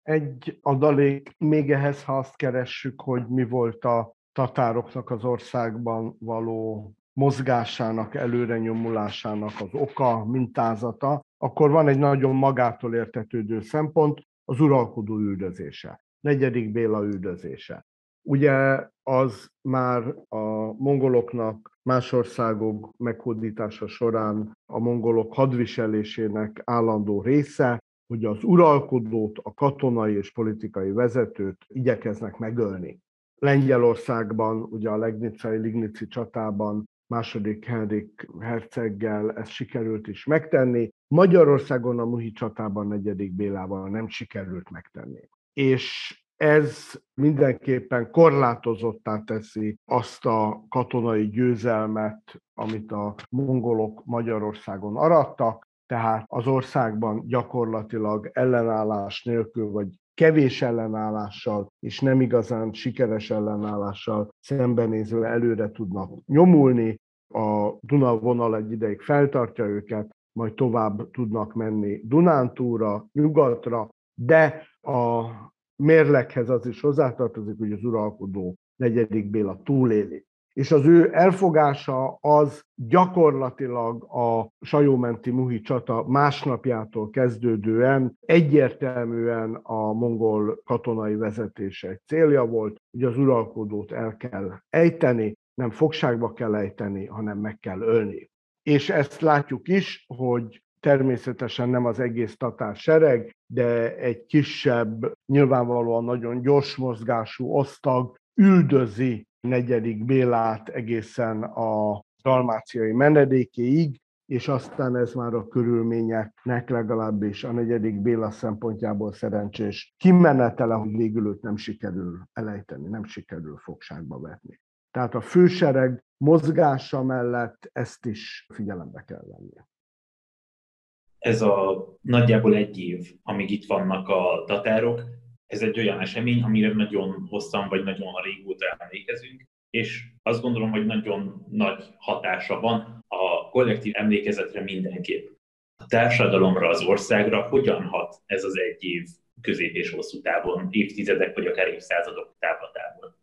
Egy adalék még ehhez, ha azt keressük, hogy mi volt a tatároknak az országban való mozgásának, előre nyomulásának az oka, mintázata, akkor van egy nagyon magától értetődő szempont, az uralkodó üldözése, negyedik Béla üldözése. Ugye az már a mongoloknak más országok meghódítása során a mongolok hadviselésének állandó része, hogy az uralkodót, a katonai és politikai vezetőt igyekeznek megölni. Lengyelországban, ugye a Legnicai Lignici csatában második Henrik herceggel ezt sikerült is megtenni. Magyarországon a Muhi csatában negyedik Bélával nem sikerült megtenni. És ez mindenképpen korlátozottá teszi azt a katonai győzelmet, amit a mongolok Magyarországon arattak, tehát az országban gyakorlatilag ellenállás nélkül, vagy kevés ellenállással, és nem igazán sikeres ellenállással szembenézve előre tudnak nyomulni. A Duna vonal egy ideig feltartja őket, majd tovább tudnak menni Dunántúra, nyugatra, de a mérleghez az is hozzátartozik, hogy az uralkodó negyedik Béla túléli. És az ő elfogása az gyakorlatilag a sajómenti muhi csata másnapjától kezdődően egyértelműen a mongol katonai vezetése egy célja volt, hogy az uralkodót el kell ejteni, nem fogságba kell ejteni, hanem meg kell ölni. És ezt látjuk is, hogy természetesen nem az egész tatár sereg, de egy kisebb, nyilvánvalóan nagyon gyors mozgású osztag üldözi negyedik Bélát egészen a dalmáciai menedékéig, és aztán ez már a körülményeknek legalábbis a negyedik Béla szempontjából szerencsés kimenetele, hogy végül őt nem sikerül elejteni, nem sikerül fogságba vetni. Tehát a fősereg mozgása mellett ezt is figyelembe kell venni. Ez a nagyjából egy év, amíg itt vannak a tatárok, ez egy olyan esemény, amire nagyon hosszan vagy nagyon régóta emlékezünk, és azt gondolom, hogy nagyon nagy hatása van a kollektív emlékezetre mindenképp. A társadalomra, az országra hogyan hat ez az egy év közép és hosszú távon, évtizedek vagy akár évszázadok távlatából?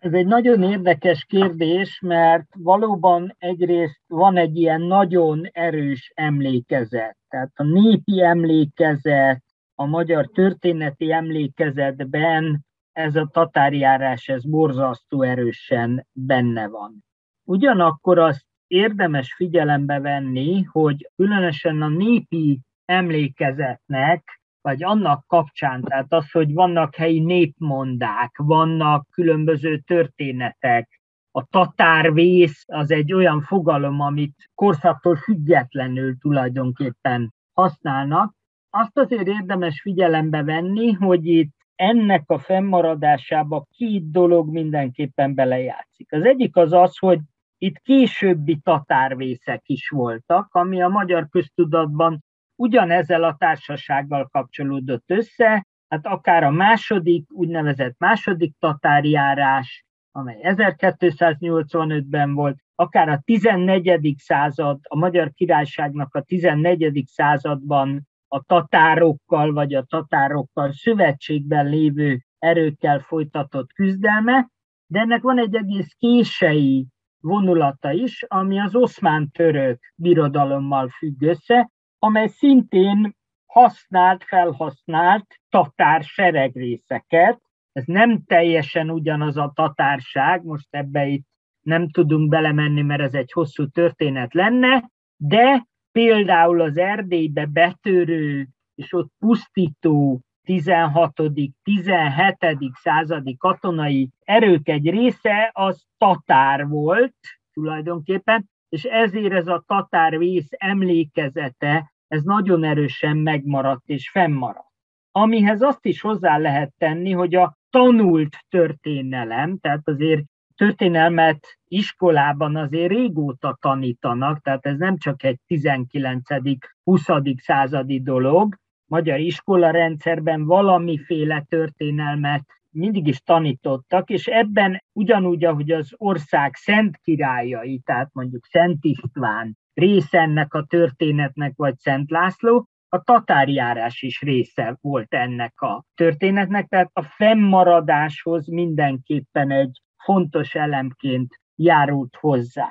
Ez egy nagyon érdekes kérdés, mert valóban egyrészt van egy ilyen nagyon erős emlékezet. Tehát a népi emlékezet, a magyar történeti emlékezetben ez a tatárjárás, ez borzasztó erősen benne van. Ugyanakkor azt érdemes figyelembe venni, hogy különösen a népi emlékezetnek, vagy annak kapcsán, tehát az, hogy vannak helyi népmondák, vannak különböző történetek, a tatárvész az egy olyan fogalom, amit korszaktól függetlenül tulajdonképpen használnak. Azt azért érdemes figyelembe venni, hogy itt ennek a fennmaradásába két dolog mindenképpen belejátszik. Az egyik az az, hogy itt későbbi tatárvészek is voltak, ami a magyar köztudatban ugyanezzel a társasággal kapcsolódott össze, hát akár a második, úgynevezett második tatárjárás, amely 1285-ben volt, akár a 14. század, a Magyar Királyságnak a 14. században a tatárokkal vagy a tatárokkal szövetségben lévő erőkkel folytatott küzdelme, de ennek van egy egész kései vonulata is, ami az oszmán-török birodalommal függ össze, amely szintén használt, felhasznált tatár seregrészeket. Ez nem teljesen ugyanaz a tatárság, most ebbe itt nem tudunk belemenni, mert ez egy hosszú történet lenne, de például az Erdélybe betörő és ott pusztító 16. 17. századi katonai erők egy része az tatár volt tulajdonképpen, és ezért ez a tatár vész emlékezete, ez nagyon erősen megmaradt és fennmaradt. Amihez azt is hozzá lehet tenni, hogy a tanult történelem, tehát azért történelmet iskolában azért régóta tanítanak, tehát ez nem csak egy 19.-20. századi dolog. Magyar iskola rendszerben valamiféle történelmet mindig is tanítottak, és ebben ugyanúgy, ahogy az ország szent királyai, tehát mondjuk Szent István része ennek a történetnek, vagy Szent László, a tatárjárás is része volt ennek a történetnek, tehát a fennmaradáshoz mindenképpen egy fontos elemként járult hozzá.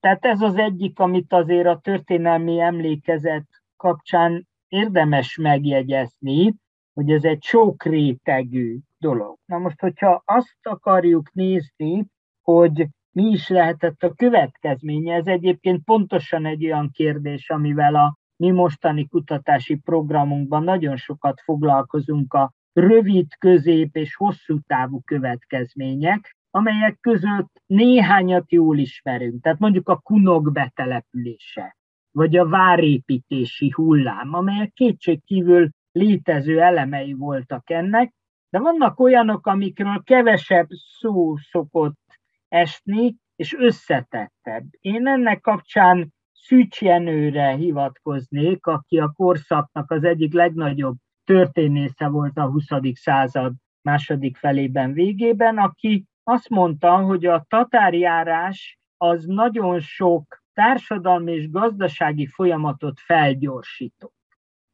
Tehát ez az egyik, amit azért a történelmi emlékezet kapcsán érdemes megjegyezni, hogy ez egy sok rétegű dolog. Na most, hogyha azt akarjuk nézni, hogy mi is lehetett a következménye, ez egyébként pontosan egy olyan kérdés, amivel a mi mostani kutatási programunkban nagyon sokat foglalkozunk a rövid, közép és hosszú távú következmények, amelyek között néhányat jól ismerünk. Tehát mondjuk a kunok betelepülése, vagy a várépítési hullám, amelyek kétségkívül létező elemei voltak ennek, de vannak olyanok, amikről kevesebb szó szokott esni, és összetettebb. Én ennek kapcsán Szűcs Jenőre hivatkoznék, aki a korszaknak az egyik legnagyobb történésze volt a 20. század második felében végében, aki azt mondta, hogy a tatárjárás az nagyon sok társadalmi és gazdasági folyamatot felgyorsított.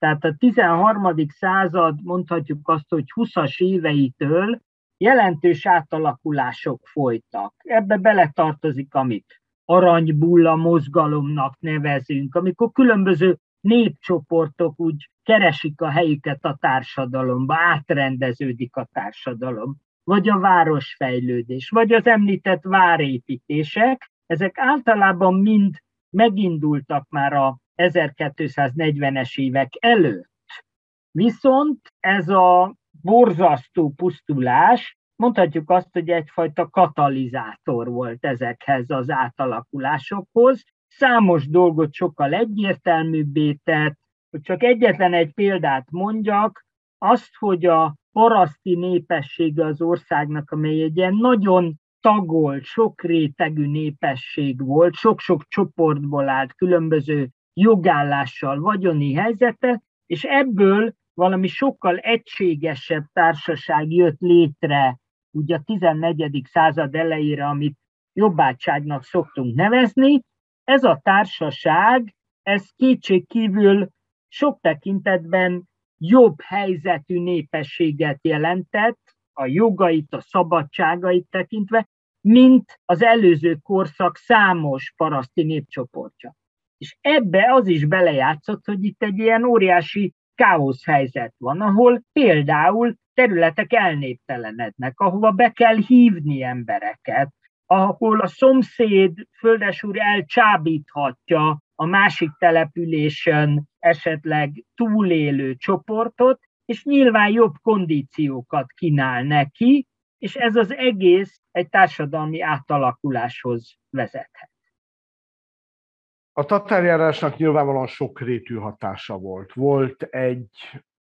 Tehát a 13. század, mondhatjuk azt, hogy 20-as éveitől jelentős átalakulások folytak. Ebbe beletartozik, amit aranybulla mozgalomnak nevezünk, amikor különböző népcsoportok úgy keresik a helyüket a társadalomba, átrendeződik a társadalom vagy a városfejlődés, vagy az említett várépítések, ezek általában mind megindultak már a 1240-es évek előtt. Viszont ez a borzasztó pusztulás, mondhatjuk azt, hogy egyfajta katalizátor volt ezekhez az átalakulásokhoz. Számos dolgot sokkal egyértelműbbé tett, hogy csak egyetlen egy példát mondjak, azt, hogy a paraszti népessége az országnak, amely egy ilyen nagyon tagolt, sok rétegű népesség volt, sok-sok csoportból állt, különböző jogállással, vagyoni helyzete, és ebből valami sokkal egységesebb társaság jött létre, ugye a 14. század elejére, amit jobbátságnak szoktunk nevezni. Ez a társaság, ez kétség kívül sok tekintetben jobb helyzetű népességet jelentett, a jogait, a szabadságait tekintve, mint az előző korszak számos paraszti népcsoportja. És ebbe az is belejátszott, hogy itt egy ilyen óriási káosz helyzet van, ahol például területek elnéptelenednek, ahova be kell hívni embereket, ahol a szomszéd földesúr elcsábíthatja a másik településen esetleg túlélő csoportot, és nyilván jobb kondíciókat kínál neki, és ez az egész egy társadalmi átalakuláshoz vezethet. A tatárjárásnak nyilvánvalóan sokrétű hatása volt. Volt egy,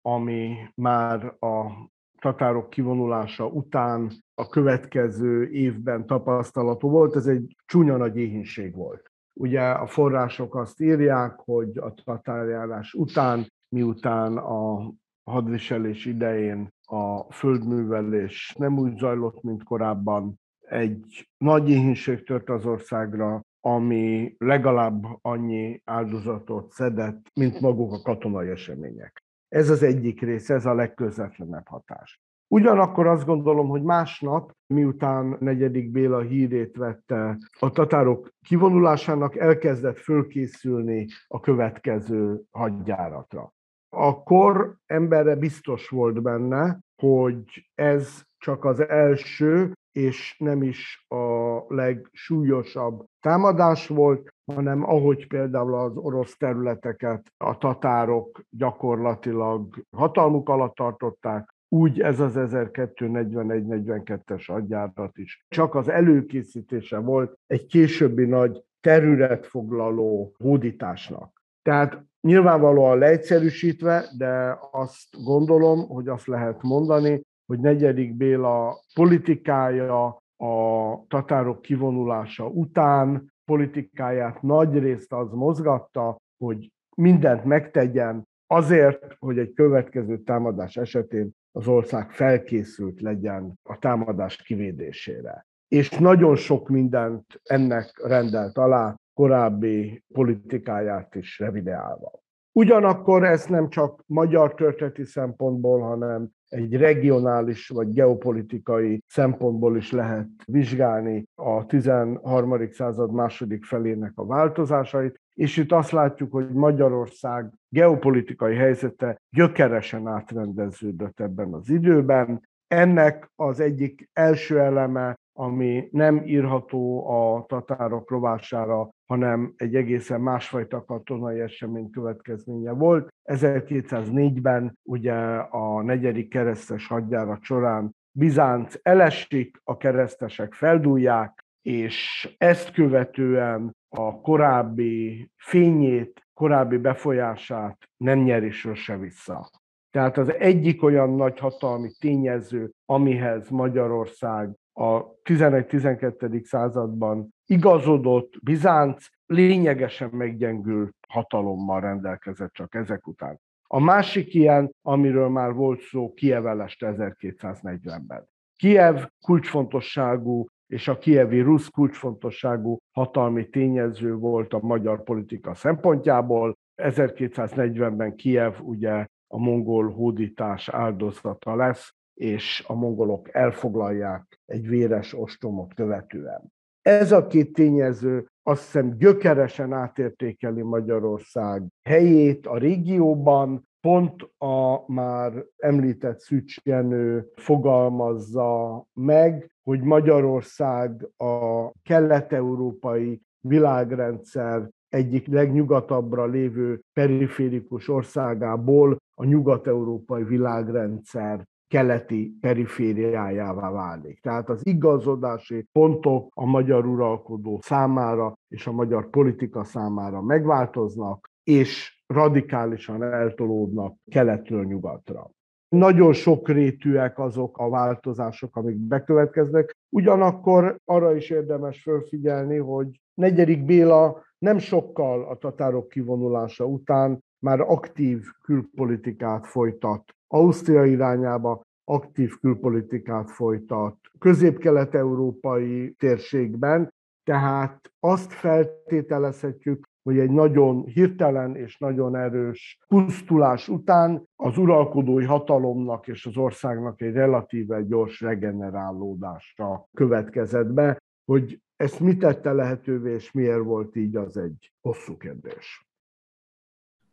ami már a tatárok kivonulása után a következő évben tapasztalható volt, ez egy csúnya nagy éhínség volt. Ugye a források azt írják, hogy a tatárjárás után, miután a hadviselés idején a földművelés nem úgy zajlott, mint korábban, egy nagy éhínség tört az országra, ami legalább annyi áldozatot szedett, mint maguk a katonai események. Ez az egyik része, ez a legközvetlenebb hatás. Ugyanakkor azt gondolom, hogy másnap, miután negyedik Béla hírét vette, a tatárok kivonulásának elkezdett fölkészülni a következő hadjáratra. Akkor emberre biztos volt benne, hogy ez csak az első, és nem is a legsúlyosabb támadás volt, hanem ahogy például az orosz területeket a tatárok gyakorlatilag hatalmuk alatt tartották, úgy ez az 1241-42-es hadjárat is. Csak az előkészítése volt egy későbbi nagy területfoglaló hódításnak. Tehát nyilvánvalóan leegyszerűsítve, de azt gondolom, hogy azt lehet mondani, hogy negyedik Béla politikája a tatárok kivonulása után politikáját nagy részt az mozgatta, hogy mindent megtegyen azért, hogy egy következő támadás esetén az ország felkészült legyen a támadás kivédésére. És nagyon sok mindent ennek rendelt alá, korábbi politikáját is revideálva. Ugyanakkor ezt nem csak magyar történeti szempontból, hanem egy regionális vagy geopolitikai szempontból is lehet vizsgálni a 13. század második felének a változásait, és itt azt látjuk, hogy Magyarország geopolitikai helyzete gyökeresen átrendeződött ebben az időben. Ennek az egyik első eleme, ami nem írható a tatárok rovására, hanem egy egészen másfajta katonai esemény következménye volt. 1204-ben ugye a negyedik keresztes hadjárat során Bizánc elesik, a keresztesek feldúlják, és ezt követően a korábbi fényét, korábbi befolyását nem nyeri sose vissza. Tehát az egyik olyan nagy hatalmi tényező, amihez Magyarország a 11-12. században igazodott, Bizánc lényegesen meggyengült hatalommal rendelkezett csak ezek után. A másik ilyen, amiről már volt szó, Kiev eleste 1240-ben. Kiev kulcsfontosságú és a kievi rusz kulcsfontosságú hatalmi tényező volt a magyar politika szempontjából. 1240-ben Kiev ugye a mongol hódítás áldozata lesz, és a mongolok elfoglalják egy véres ostromot követően. Ez a két tényező azt hiszem gyökeresen átértékeli Magyarország helyét a régióban, pont a már említett Szücs Jenő fogalmazza meg, hogy Magyarország a kelet-európai világrendszer egyik legnyugatabbra lévő periférikus országából a nyugat-európai világrendszer keleti perifériájává válik. Tehát az igazodási pontok a magyar uralkodó számára és a magyar politika számára megváltoznak, és radikálisan eltolódnak keletről nyugatra. Nagyon sokrétűek azok a változások, amik bekövetkeznek. Ugyanakkor arra is érdemes fölfigyelni, hogy negyedik Béla nem sokkal a tatárok kivonulása után már aktív külpolitikát folytat. Ausztria irányába aktív külpolitikát folytat közép-kelet-európai térségben, tehát azt feltételezhetjük, hogy egy nagyon hirtelen és nagyon erős pusztulás után az uralkodói hatalomnak és az országnak egy relatíve gyors regenerálódásra következett be, hogy ezt mit tette lehetővé, és miért volt így, az egy hosszú kérdés.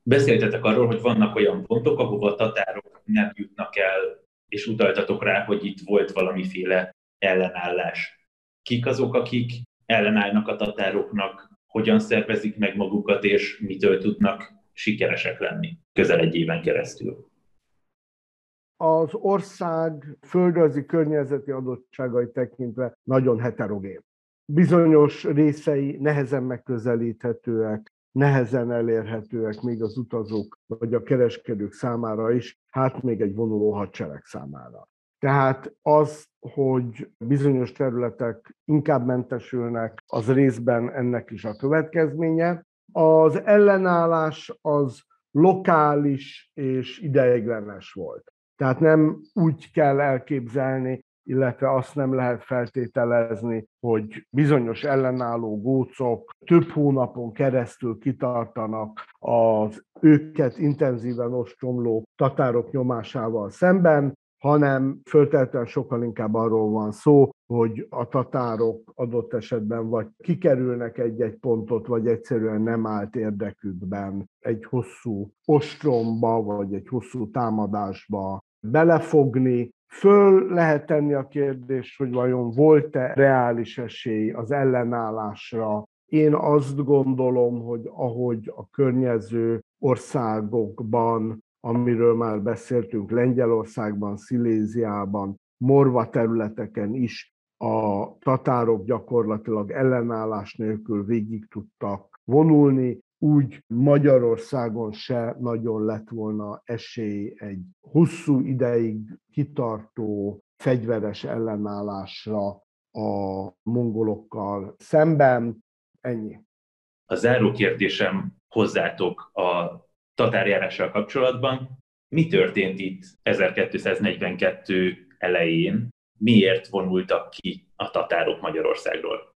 Beszéltetek arról, hogy vannak olyan pontok, ahova tatárok nem jutnak el, és utaltatok rá, hogy itt volt valamiféle ellenállás. Kik azok, akik ellenállnak a tatároknak, hogyan szervezik meg magukat, és mitől tudnak sikeresek lenni közel egy éven keresztül? Az ország földrajzi környezeti adottságai tekintve nagyon heterogén. Bizonyos részei nehezen megközelíthetőek, nehezen elérhetőek még az utazók vagy a kereskedők számára is, hát még egy vonuló hadsereg számára. Tehát az, hogy bizonyos területek inkább mentesülnek, az részben ennek is a következménye. Az ellenállás az lokális és ideiglenes volt. Tehát nem úgy kell elképzelni, illetve azt nem lehet feltételezni, hogy bizonyos ellenálló gócok több hónapon keresztül kitartanak az őket intenzíven ostromló tatárok nyomásával szemben, hanem föltelten sokkal inkább arról van szó, hogy a tatárok adott esetben vagy kikerülnek egy-egy pontot, vagy egyszerűen nem állt érdekükben egy hosszú ostromba, vagy egy hosszú támadásba belefogni, Föl lehet tenni a kérdést, hogy vajon volt-e reális esély az ellenállásra. Én azt gondolom, hogy ahogy a környező országokban, amiről már beszéltünk, Lengyelországban, Sziléziában, Morva területeken is a tatárok gyakorlatilag ellenállás nélkül végig tudtak vonulni, úgy Magyarországon se nagyon lett volna esély egy hosszú ideig kitartó fegyveres ellenállásra a mongolokkal szemben. Ennyi. A záró kérdésem hozzátok a tatárjárással kapcsolatban. Mi történt itt 1242 elején? Miért vonultak ki a tatárok Magyarországról?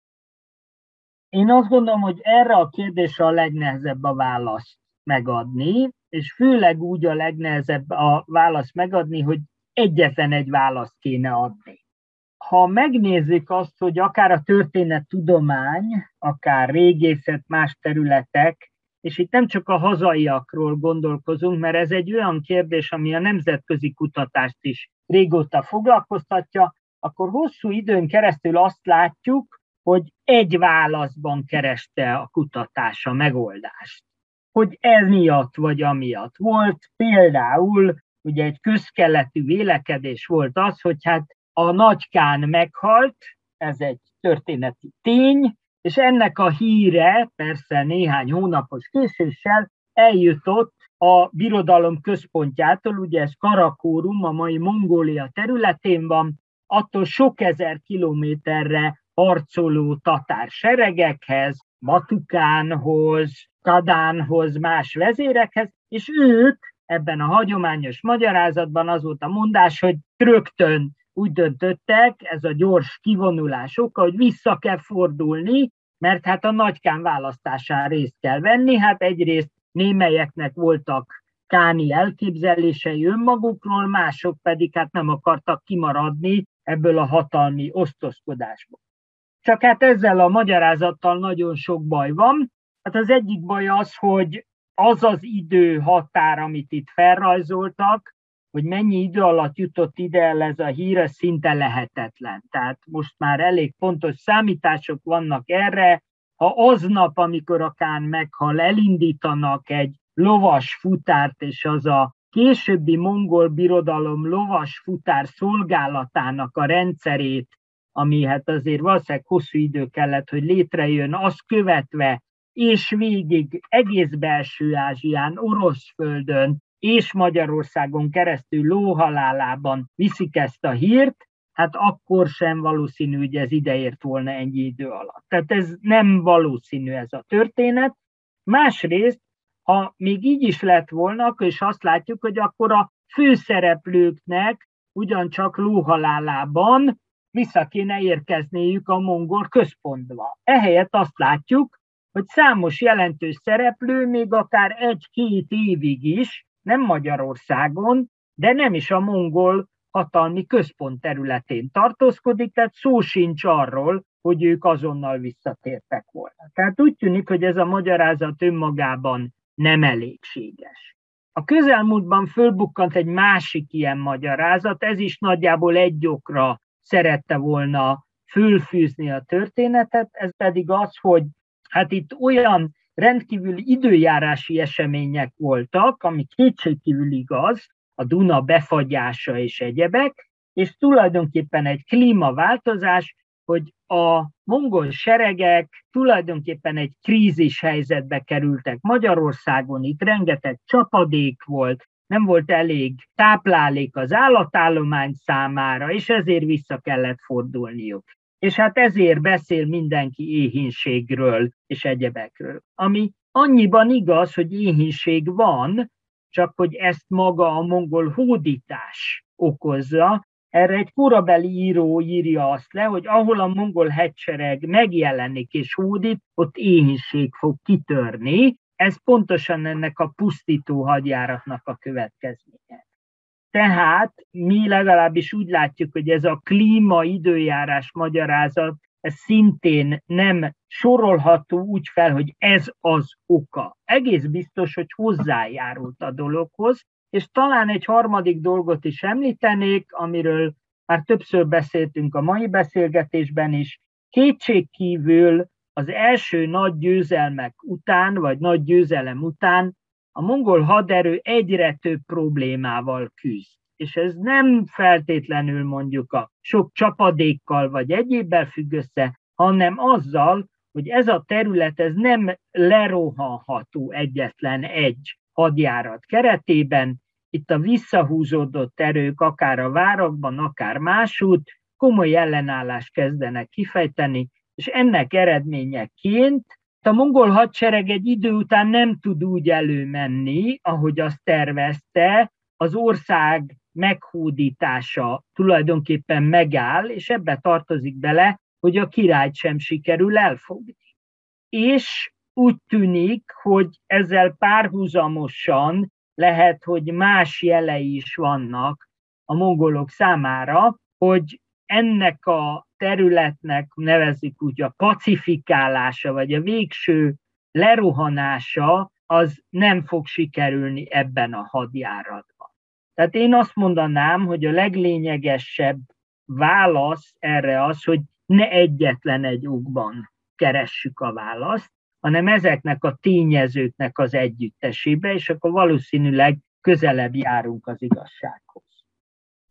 Én azt gondolom, hogy erre a kérdésre a legnehezebb a választ megadni, és főleg úgy a legnehezebb a választ megadni, hogy egyetlen egy választ kéne adni. Ha megnézzük azt, hogy akár a történet tudomány, akár régészet, más területek, és itt nem csak a hazaiakról gondolkozunk, mert ez egy olyan kérdés, ami a nemzetközi kutatást is régóta foglalkoztatja, akkor hosszú időn keresztül azt látjuk, hogy egy válaszban kereste a kutatás a megoldást. Hogy ez miatt vagy amiatt. Volt például, ugye egy közkeletű vélekedés volt az, hogy hát a nagykán meghalt, ez egy történeti tény, és ennek a híre, persze néhány hónapos késéssel eljutott a birodalom központjától, ugye ez Karakórum, a mai Mongólia területén van, attól sok ezer kilométerre harcoló tatár seregekhez, Matukánhoz, Kadánhoz, más vezérekhez, és ők ebben a hagyományos magyarázatban az volt a mondás, hogy rögtön úgy döntöttek, ez a gyors kivonulás oka, hogy vissza kell fordulni, mert hát a nagykán választásán részt kell venni, hát egyrészt némelyeknek voltak káni elképzelései önmagukról, mások pedig hát nem akartak kimaradni ebből a hatalmi osztozkodásból. Csak hát ezzel a magyarázattal nagyon sok baj van. Hát az egyik baj az, hogy az az idő határ, amit itt felrajzoltak, hogy mennyi idő alatt jutott ide el ez a hír, ez szinte lehetetlen. Tehát most már elég pontos számítások vannak erre. Ha aznap, amikor a Kán meghal, elindítanak egy lovas futárt, és az a későbbi mongol birodalom lovas futár szolgálatának a rendszerét ami hát azért valószínűleg hosszú idő kellett, hogy létrejön, azt követve, és végig egész belső Ázsián, Orosz földön, és Magyarországon keresztül lóhalálában viszik ezt a hírt, hát akkor sem valószínű, hogy ez ideért volna ennyi idő alatt. Tehát ez nem valószínű ez a történet. Másrészt, ha még így is lett volna, akkor is azt látjuk, hogy akkor a főszereplőknek ugyancsak lóhalálában vissza kéne érkezniük a mongol központba. Ehelyett azt látjuk, hogy számos jelentős szereplő még akár egy-két évig is, nem Magyarországon, de nem is a mongol hatalmi központ területén tartózkodik, tehát szó sincs arról, hogy ők azonnal visszatértek volna. Tehát úgy tűnik, hogy ez a magyarázat önmagában nem elégséges. A közelmúltban fölbukkant egy másik ilyen magyarázat, ez is nagyjából egy okra szerette volna fölfűzni a történetet, ez pedig az, hogy hát itt olyan rendkívül időjárási események voltak, ami kétségkívül igaz, a Duna befagyása és egyebek, és tulajdonképpen egy klímaváltozás, hogy a mongol seregek tulajdonképpen egy krízis helyzetbe kerültek. Magyarországon itt rengeteg csapadék volt, nem volt elég táplálék az állatállomány számára, és ezért vissza kellett fordulniuk. És hát ezért beszél mindenki éhínségről és egyebekről. Ami annyiban igaz, hogy éhínség van, csak hogy ezt maga a mongol hódítás okozza. Erre egy korabeli író írja azt le, hogy ahol a mongol hegysereg megjelenik és hódít, ott éhínség fog kitörni. Ez pontosan ennek a pusztító hadjáratnak a következménye. Tehát mi legalábbis úgy látjuk, hogy ez a klíma időjárás magyarázat ez szintén nem sorolható úgy fel, hogy ez az oka. Egész biztos, hogy hozzájárult a dologhoz, és talán egy harmadik dolgot is említenék, amiről már többször beszéltünk a mai beszélgetésben is. Kétségkívül az első nagy győzelmek után, vagy nagy győzelem után a mongol haderő egyre több problémával küzd. És ez nem feltétlenül mondjuk a sok csapadékkal vagy egyébbel függ össze, hanem azzal, hogy ez a terület ez nem lerohanható egyetlen egy hadjárat keretében, itt a visszahúzódott erők akár a várakban, akár másút komoly ellenállást kezdenek kifejteni, és ennek eredményeként a mongol hadsereg egy idő után nem tud úgy előmenni, ahogy azt tervezte, az ország meghódítása tulajdonképpen megáll, és ebbe tartozik bele, hogy a királyt sem sikerül elfogni. És úgy tűnik, hogy ezzel párhuzamosan lehet, hogy más jelei is vannak a mongolok számára, hogy ennek a területnek nevezik úgy a pacifikálása, vagy a végső lerohanása, az nem fog sikerülni ebben a hadjáratban. Tehát én azt mondanám, hogy a leglényegesebb válasz erre az, hogy ne egyetlen egy okban keressük a választ, hanem ezeknek a tényezőknek az együttesébe, és akkor valószínűleg közelebb járunk az igazsághoz.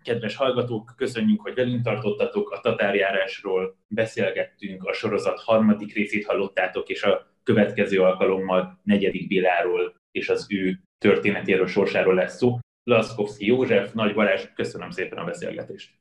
Kedves hallgatók, köszönjük, hogy velünk tartottatok, a tatárjárásról beszélgettünk, a sorozat harmadik részét hallottátok, és a következő alkalommal negyedik Biláról és az ő történetéről, sorsáról lesz szó. Laszkowski József, Nagy Balázs, köszönöm szépen a beszélgetést.